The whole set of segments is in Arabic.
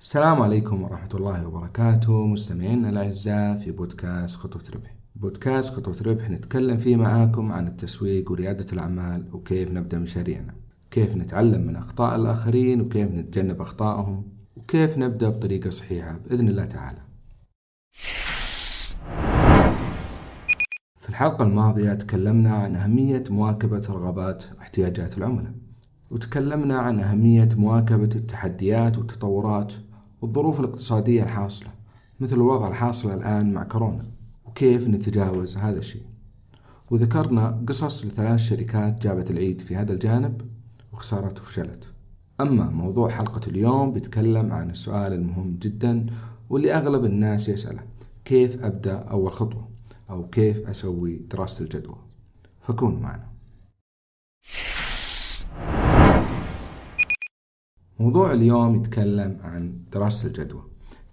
السلام عليكم ورحمة الله وبركاته. مستمعينا الأعزاء في بودكاست خطوة ربح. بودكاست خطوة ربح نتكلم فيه معاكم عن التسويق وريادة الأعمال وكيف نبدأ مشاريعنا. كيف نتعلم من أخطاء الآخرين وكيف نتجنب أخطائهم وكيف نبدأ بطريقة صحيحة بإذن الله تعالى. في الحلقة الماضية تكلمنا عن أهمية مواكبة رغبات واحتياجات العملاء وتكلمنا عن أهمية مواكبة التحديات والتطورات والظروف الاقتصادية الحاصلة مثل الوضع الحاصل الآن مع كورونا وكيف نتجاوز هذا الشيء؟ وذكرنا قصص لثلاث شركات جابت العيد في هذا الجانب وخسارت وفشلت أما موضوع حلقة اليوم بيتكلم عن السؤال المهم جدا واللي أغلب الناس يسأله كيف أبدأ أول خطوة؟ أو كيف أسوي دراسة الجدوى؟ فكونوا معنا. موضوع اليوم يتكلم عن دراسة الجدوى.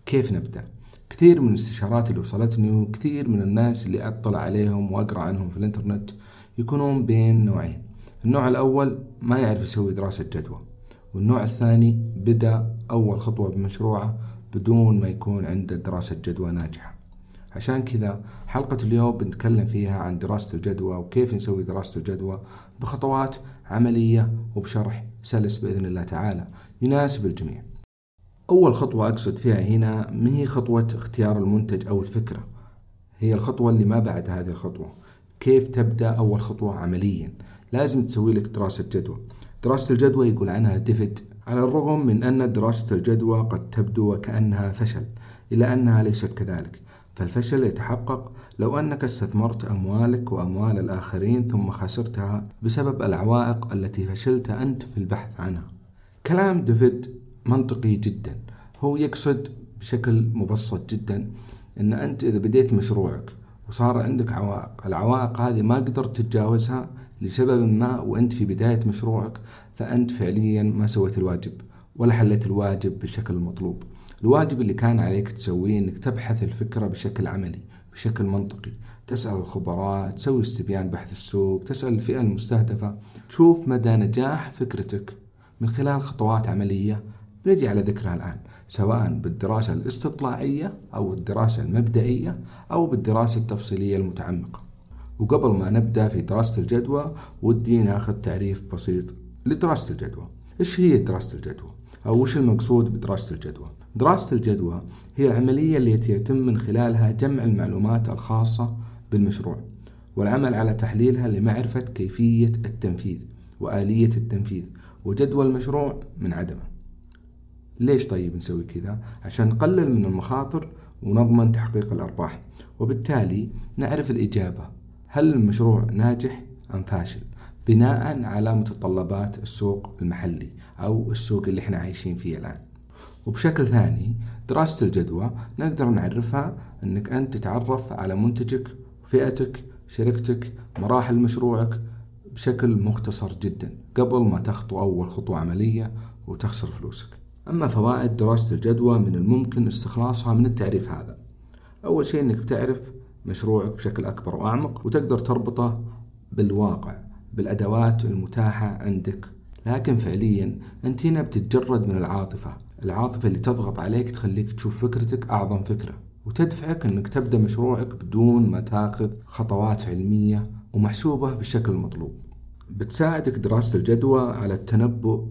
كيف نبدأ؟ كثير من الاستشارات اللي وصلتني وكثير من الناس اللي أطلع عليهم وأقرأ عنهم في الإنترنت يكونون بين نوعين. النوع الأول ما يعرف يسوي دراسة جدوى والنوع الثاني بدأ أول خطوة بمشروعه بدون ما يكون عنده دراسة جدوى ناجحة. عشان كذا حلقة اليوم بنتكلم فيها عن دراسة الجدوى وكيف نسوي دراسة الجدوى بخطوات عملية وبشرح سلس بإذن الله تعالى. يناسب الجميع. أول خطوة أقصد فيها هنا ما هي خطوة اختيار المنتج أو الفكرة. هي الخطوة اللي ما بعد هذه الخطوة. كيف تبدأ أول خطوة عمليا؟ لازم تسوي لك دراسة جدوى. دراسة الجدوى يقول عنها ديفيد على الرغم من أن دراسة الجدوى قد تبدو وكأنها فشل إلا أنها ليست كذلك. فالفشل يتحقق لو أنك استثمرت أموالك وأموال الآخرين ثم خسرتها بسبب العوائق التي فشلت أنت في البحث عنها. كلام ديفيد منطقي جدا. هو يقصد بشكل مبسط جدا أن أنت إذا بديت مشروعك وصار عندك عوائق العوائق هذه ما قدرت تتجاوزها لسبب ما وأنت في بداية مشروعك فأنت فعليا ما سويت الواجب ولا حليت الواجب بالشكل المطلوب الواجب اللي كان عليك تسويه إنك تبحث الفكرة بشكل عملي بشكل منطقي. تسأل الخبراء تسوي استبيان بحث السوق تسأل الفئة المستهدفة تشوف مدى نجاح فكرتك. من خلال خطوات عملية بنجي على ذكرها الآن سواء بالدراسة الاستطلاعية أو الدراسة المبدئية أو بالدراسة التفصيلية المتعمقة وقبل ما نبدأ في دراسة الجدوى ودي ناخذ تعريف بسيط لدراسة الجدوى إيش هي دراسة الجدوى؟ أو وش المقصود بدراسة الجدوى؟ دراسة الجدوى هي العملية التي يتم من خلالها جمع المعلومات الخاصة بالمشروع والعمل على تحليلها لمعرفة كيفية التنفيذ وآلية التنفيذ وجدوى المشروع من عدمه. ليش طيب نسوي كذا؟ عشان نقلل من المخاطر ونضمن تحقيق الأرباح. وبالتالي نعرف الإجابة. هل المشروع ناجح أم فاشل؟ بناء على متطلبات السوق المحلي أو السوق اللي إحنا عايشين فيه الآن. وبشكل ثاني دراسة الجدوى نقدر نعرفها أنك أنت تتعرف على منتجك فئتك شركتك مراحل مشروعك بشكل مختصر جدا. قبل ما تخطو أول خطوة عملية وتخسر فلوسك. أما فوائد دراسة الجدوى من الممكن استخلاصها من التعريف هذا. أول شيء أنك بتعرف مشروعك بشكل أكبر وأعمق وتقدر تربطه بالواقع بالأدوات المتاحة عندك. لكن فعليا أنت هنا بتتجرد من العاطفة. العاطفة اللي تضغط عليك تخليك تشوف فكرتك أعظم فكرة. وتدفعك أنك تبدأ مشروعك بدون ما تاخذ خطوات علمية ومحسوبة بالشكل المطلوب بتساعدك دراسة الجدوى على التنبؤ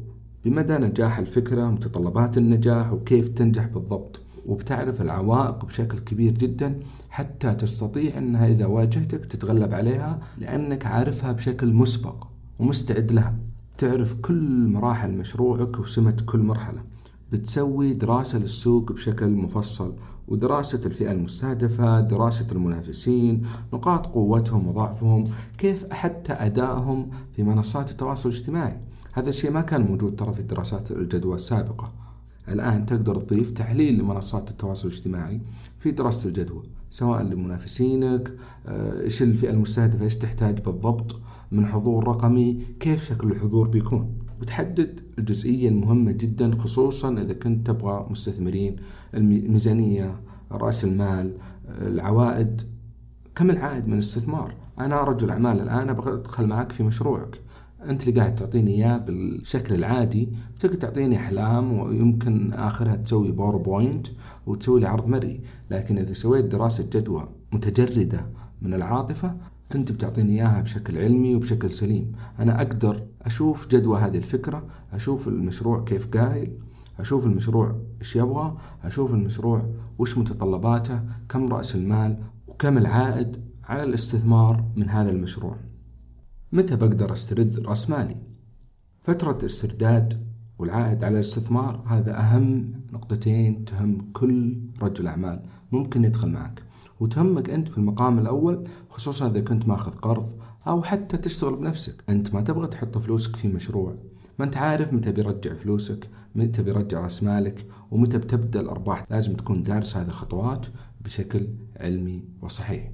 بمدى نجاح الفكرة متطلبات النجاح وكيف تنجح بالضبط. وبتعرف العوائق بشكل كبير جدا حتى تستطيع انها إذا واجهتك تتغلب عليها لأنك عارفها بشكل مسبق ومستعد لها. تعرف كل مراحل مشروعك وسمة كل مرحلة. بتسوي دراسة للسوق بشكل مفصل ودراسة الفئة المستهدفة دراسة المنافسين نقاط قوتهم وضعفهم كيف حتى أدائهم في منصات التواصل الاجتماعي. هذا الشيء ما كان موجود ترى في الدراسات الجدوى السابقة. الآن تقدر تضيف تحليل لمنصات التواصل الاجتماعي في دراسة الجدوى سواء لمنافسينك آه، إيش الفئة المستهدفة إيش تحتاج بالضبط من حضور رقمي كيف شكل الحضور بيكون. بتحدد الجزئية المهمة جدا خصوصا إذا كنت تبغى مستثمرين الميزانية رأس المال العوائد. كم العائد من الاستثمار؟ أنا رجل أعمال الآن أبغى أدخل معك في مشروعك. أنت اللي قاعد تعطيني إياه بالشكل العادي. تقدر تعطيني أحلام ويمكن آخرها تسوي PowerPoint وتسوي لي عرض مرئي. لكن إذا سويت دراسة جدوى متجردة من العاطفة أنت بتعطيني إياها بشكل علمي وبشكل سليم. أنا أقدر أشوف جدوى هذه الفكرة أشوف المشروع كيف قايل أشوف المشروع إيش يبغى أشوف المشروع وش متطلباته كم رأس المال وكم العائد على الاستثمار من هذا المشروع. متى بقدر أسترد رأس مالي؟ فترة استرداد والعائد على الاستثمار هذا أهم نقطتين تهم كل رجل أعمال ممكن يدخل معك. وتهمك أنت في المقام الأول خصوصا إذا كنت ماخذ قرض أو حتى تشتغل بنفسك. أنت ما تبغى تحط فلوسك في مشروع. ما أنت عارف متى بيرجع فلوسك متى بيرجع رأس مالك ومتى بتبدأ الأرباح. لازم تكون دارس هذه الخطوات بشكل علمي وصحيح.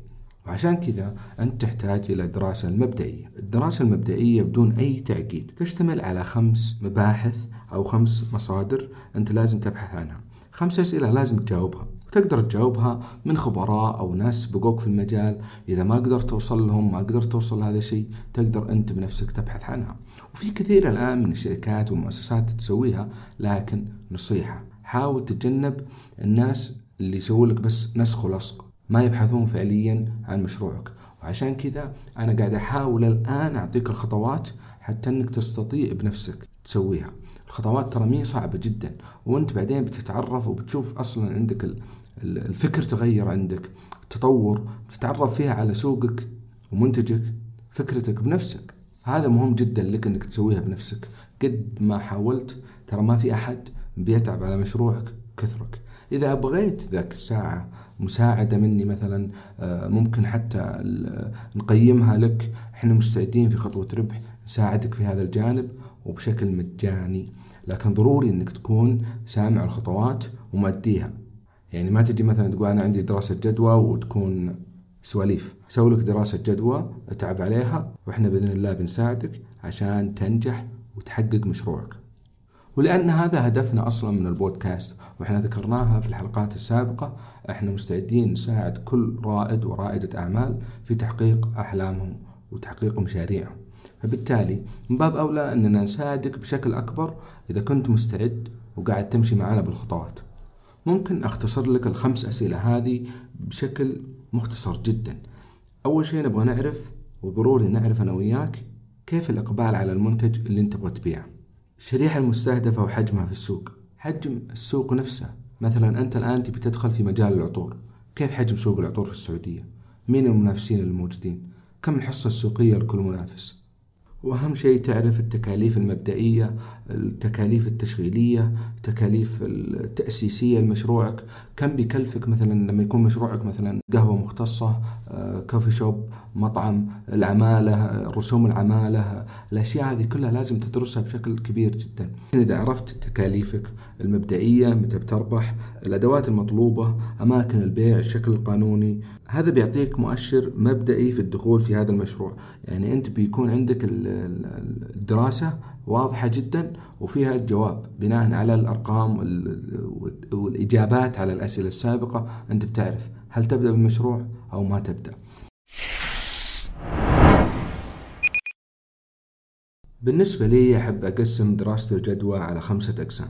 وعشان كذا أنت تحتاج إلى الدراسة المبدئية. الدراسة المبدئية بدون أي تعقيد. تشتمل على خمس مباحث أو خمس مصادر أنت لازم تبحث عنها. خمس أسئلة لازم تجاوبها. تقدر تجاوبها من خبراء أو ناس سبقوك في المجال. إذا ما قدرت توصل لهم ما قدرت توصل لهذا الشيء تقدر أنت بنفسك تبحث عنها. وفي كثير الآن من الشركات والمؤسسات تسويها لكن نصيحة حاول تتجنب الناس اللي يسووا لك بس نسخ ولصق. ما يبحثون فعليا عن مشروعك. وعشان كذا أنا قاعد أحاول الآن أعطيك الخطوات حتى أنك تستطيع بنفسك تسويها. الخطوات ترى مي صعبة جدا وأنت بعدين بتتعرف وبتشوف أصلا عندك الفكر تغير عندك تطور بتتعرف فيها على سوقك ومنتجك فكرتك بنفسك. هذا مهم جدا لك إنك تسويها بنفسك. قد ما حاولت ترى ما في أحد بيتعب على مشروعك كثرك. إذا بغيت ذاك الساعة مساعدة مني مثلا آه، ممكن حتى نقيمها لك إحنا مستعدين في خطوة ربح نساعدك في هذا الجانب وبشكل مجاني. لكن ضروري إنك تكون سامع الخطوات وماديها يعني ما تجي مثلا تقول أنا عندي دراسة جدوى وتكون سواليف. سوي لك دراسة جدوى أتعب عليها وإحنا بإذن الله بنساعدك عشان تنجح وتحقق مشروعك. ولأن هذا هدفنا أصلا من البودكاست وإحنا ذكرناها في الحلقات السابقة إحنا مستعدين نساعد كل رائد ورائدة أعمال في تحقيق أحلامهم وتحقيق مشاريعهم فبالتالي من باب أولى أننا نساعدك بشكل أكبر إذا كنت مستعد وقاعد تمشي معنا بالخطوات. ممكن أختصر لك الخمس أسئلة هذه بشكل مختصر جدا. أول شيء نبغى نعرف وضروري نعرف أنا وياك كيف الإقبال على المنتج اللي أنت تبغى تبيعه؟ الشريحة المستهدفة وحجمها في السوق. حجم السوق نفسه. مثلا أنت الآن تبي تدخل في مجال العطور. كيف حجم سوق العطور في السعودية؟ مين المنافسين الموجودين؟ كم الحصة السوقية لكل منافس؟ وأهم شيء تعرف التكاليف المبدئية التكاليف التشغيلية التكاليف التأسيسية لمشروعك. كم بيكلفك مثلا لما يكون مشروعك مثلا قهوة مختصة كوفي شوب مطعم العمالة رسوم العمالة الأشياء هذه كلها لازم تدرسها بشكل كبير جدا. إذا عرفت تكاليفك المبدئية متى بتربح الأدوات المطلوبة أماكن البيع الشكل القانوني هذا بيعطيك مؤشر مبدئي في الدخول في هذا المشروع. يعني أنت بيكون عندك الدراسة واضحة جدا وفيها الجواب بناء على الأرقام والإجابات على الأسئلة السابقة. أنت بتعرف هل تبدأ بالمشروع أو ما تبدأ. بالنسبة لي أحب أقسم دراسة الجدوى على خمسة أقسام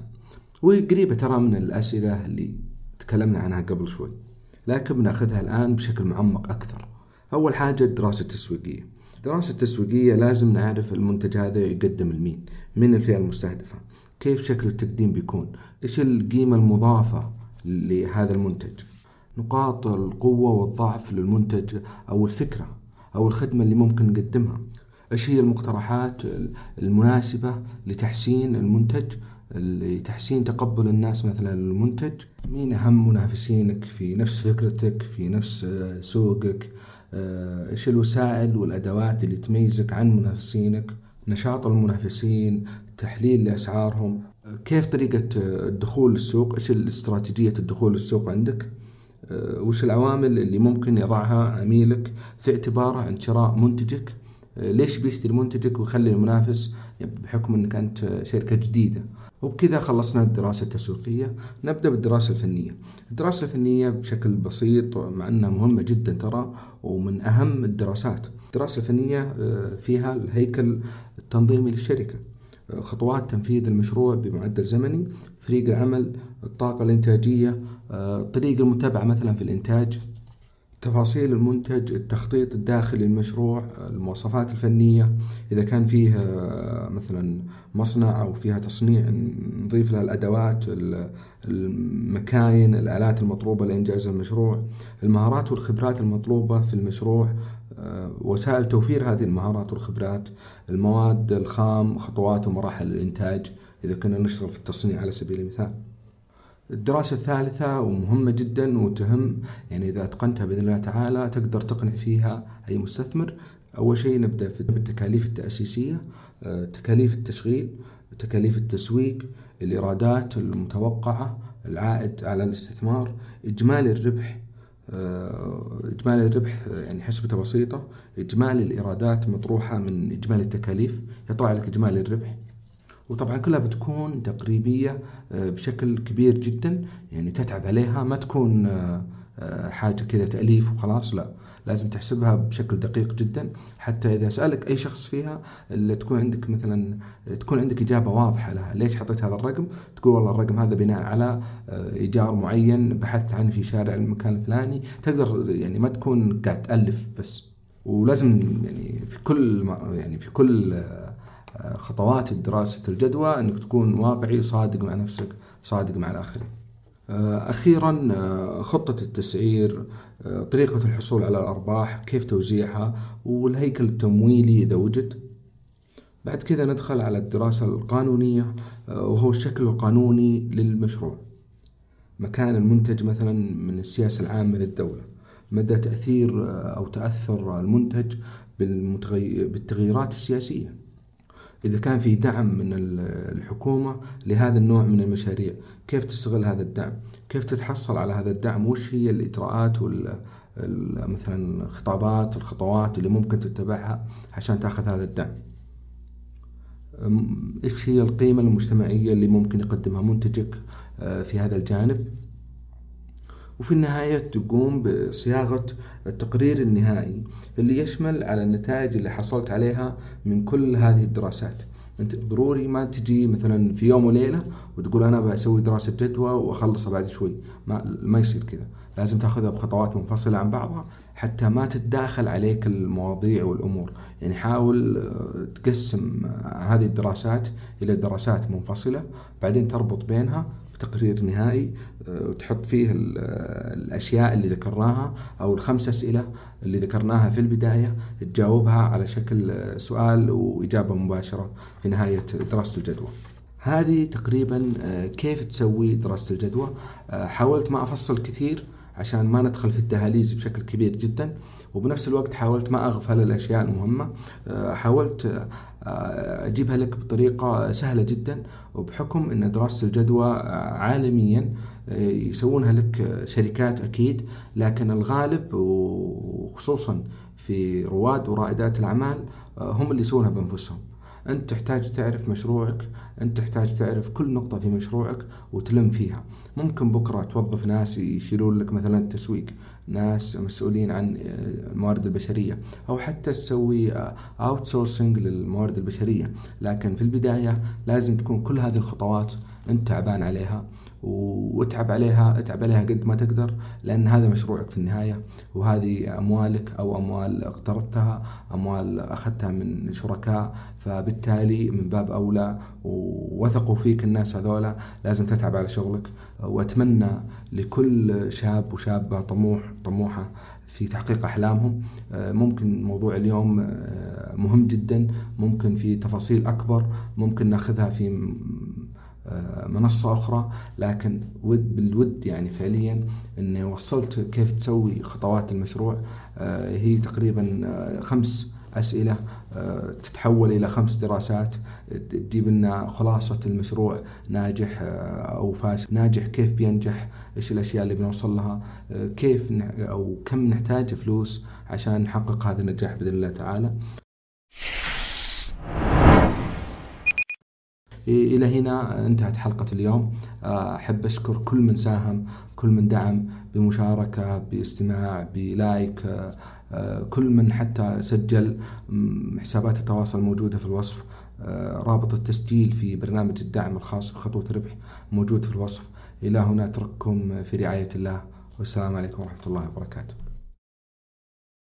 وقريبة ترى من الأسئلة اللي تكلمنا عنها قبل شوي. لكن بناخذها الآن بشكل معمق أكثر. أول حاجة الدراسة التسويقية الدراسة التسويقية لازم نعرف المنتج هذا يقدم لمين من الفئة المستهدفة. كيف شكل التقديم بيكون؟ إيش القيمة المضافة لهذا المنتج؟ نقاط القوة والضعف للمنتج أو الفكرة أو الخدمة اللي ممكن نقدمها. إيش هي المقترحات المناسبة لتحسين المنتج؟ لتحسين تقبل الناس مثلا للمنتج مين أهم منافسينك في نفس فكرتك في نفس سوقك؟ آه، إيش الوسائل والأدوات اللي تميزك عن منافسينك؟ نشاط المنافسين تحليل لأسعارهم. كيف طريقة الدخول للسوق؟ إيش الاستراتيجية الدخول للسوق عندك؟ آه، وش العوامل اللي ممكن يضعها عميلك في اعتباره عند شراء منتجك؟ آه، ليش بيشتري منتجك ويخلي المنافس؟ بحكم إنك أنت شركة جديدة. وبكذا خلصنا الدراسة التسويقية. نبدأ بالدراسة الفنية. الدراسة الفنية بشكل بسيط مع أنها مهمة جدا ترى ومن أهم الدراسات. الدراسة الفنية آه، فيها الهيكل التنظيمي للشركة. آه، خطوات تنفيذ المشروع بمعدل زمني فريق العمل الطاقة الإنتاجية آه، طريق المتابعة مثلا في الإنتاج. تفاصيل المنتج التخطيط الداخلي للمشروع المواصفات الفنية إذا كان فيه مثلا مصنع أو فيها تصنيع نضيف لها الأدوات المكاين الآلات المطلوبة لإنجاز المشروع المهارات والخبرات المطلوبة في المشروع وسائل توفير هذه المهارات والخبرات المواد الخام خطوات ومراحل الإنتاج إذا كنا نشتغل في التصنيع على سبيل المثال. الدراسة الثالثة ومهمة جدا وتهم يعني إذا أتقنتها بإذن الله تعالى تقدر تقنع فيها أي مستثمر. أول شيء نبدأ في بالتكاليف التأسيسية آه، تكاليف التشغيل تكاليف التسويق الإيرادات المتوقعة العائد على الاستثمار إجمالي الربح آه، إجمالي الربح يعني حسبته بسيطة إجمالي الإيرادات مطروحة من إجمالي التكاليف يطلع لك إجمالي الربح. وطبعا كلها بتكون تقريبية آه، بشكل كبير جدا. يعني تتعب عليها ما تكون آه، آه، حاجة كذا تأليف وخلاص لا. لازم تحسبها بشكل دقيق جدا. حتى إذا سألك أي شخص فيها اللي تكون عندك مثلا تكون عندك إجابة واضحة لها. ليش حطيت هذا الرقم؟ تقول والله الرقم هذا بناء على إيجار معين بحثت عنه في شارع المكان الفلاني. تقدر يعني ما تكون قاعد تألف بس. ولازم يعني في كل يعني في كل خطوات دراسة الجدوى أنك تكون واقعي صادق مع نفسك صادق مع الآخرين. آه، أخيرا آه، خطة التسعير آه، طريقة الحصول على الأرباح كيف توزيعها والهيكل التمويلي إذا وجد. بعد كذا ندخل على الدراسة القانونية وهو الشكل القانوني للمشروع. مكان المنتج مثلا من السياسة العامة للدولة. مدى تأثير أو تأثر المنتج بالتغييرات السياسية. إذا كان في دعم من الحكومة لهذا النوع من المشاريع كيف تستغل هذا الدعم؟ كيف تتحصل على هذا الدعم؟ وش هي الإجراءات وال مثلا الخطابات الخطوات اللي ممكن تتبعها عشان تأخذ هذا الدعم؟ إيش هي القيمة المجتمعية اللي ممكن يقدمها منتجك آه، في هذا الجانب؟ وفي النهاية تقوم بصياغة التقرير النهائي اللي يشمل على النتائج اللي حصلت عليها من كل هذه الدراسات. أنت ضروري ما تجي مثلا في يوم وليلة وتقول أنا بسوي دراسة جدوى وأخلصها بعد شوي. ما ما يصير كذا. لازم تأخذها بخطوات منفصلة عن بعضها حتى ما تتداخل عليك المواضيع والأمور. يعني حاول آه، تقسم هذه الدراسات إلى دراسات منفصلة بعدين تربط بينها تقرير نهائي آه، وتحط فيه الأشياء اللي ذكرناها أو الخمس أسئلة اللي ذكرناها في البداية تجاوبها على شكل سؤال وإجابة مباشرة في نهاية دراسة الجدوى. هذه تقريبا آه، كيف تسوي دراسة الجدوى؟ آه، حاولت ما أفصل كثير عشان ما ندخل في الدهاليز بشكل كبير جدا. وبنفس الوقت حاولت ما أغفل الأشياء المهمة. حاولت أجيبها لك بطريقة سهلة جدا. وبحكم إن دراسة الجدوى عالميا يسوونها لك شركات أكيد. لكن الغالب وخصوصا في رواد ورائدات الأعمال هم اللي يسوونها بأنفسهم. أنت تحتاج تعرف مشروعك أنت تحتاج تعرف كل نقطة في مشروعك وتلم فيها. ممكن بكرة توظف ناس يشيلون لك مثلا التسويق ناس مسؤولين عن الموارد البشرية أو حتى تسوي outsourcing للموارد البشرية. لكن في البداية لازم تكون كل هذه الخطوات انت تعبان عليها واتعب عليها اتعب عليها قد ما تقدر لأن هذا مشروعك في النهاية وهذه أموالك أو أموال اقترضتها أموال أخذتها من شركاء فبالتالي من باب أولى ووثقوا فيك الناس هذولا لازم تتعب على شغلك. وأتمنى لكل شاب وشابة طموح طموحة في تحقيق أحلامهم. ممكن موضوع اليوم مهم جدا ممكن في تفاصيل أكبر ممكن ناخذها في منصة أخرى لكن ود بالود يعني فعليا أني وصلت كيف تسوي خطوات المشروع. آه، هي تقريبا آه، خمس أسئلة تتحول إلى خمس دراسات. تجيب لنا خلاصة المشروع ناجح أو فاشل ناجح كيف بينجح إيش الأشياء اللي بنوصل لها كيف أو كم نحتاج فلوس عشان نحقق هذا النجاح بإذن الله تعالى. إلى هنا انتهت حلقة اليوم. أحب أشكر كل من ساهم كل من دعم بمشاركة باستماع بلايك. كل من حتى سجل حسابات التواصل موجودة في الوصف. رابط التسجيل في برنامج الدعم الخاص بخطوة ربح موجود في الوصف. إلى هنا أترككم في رعاية الله. والسلام عليكم ورحمة الله وبركاته.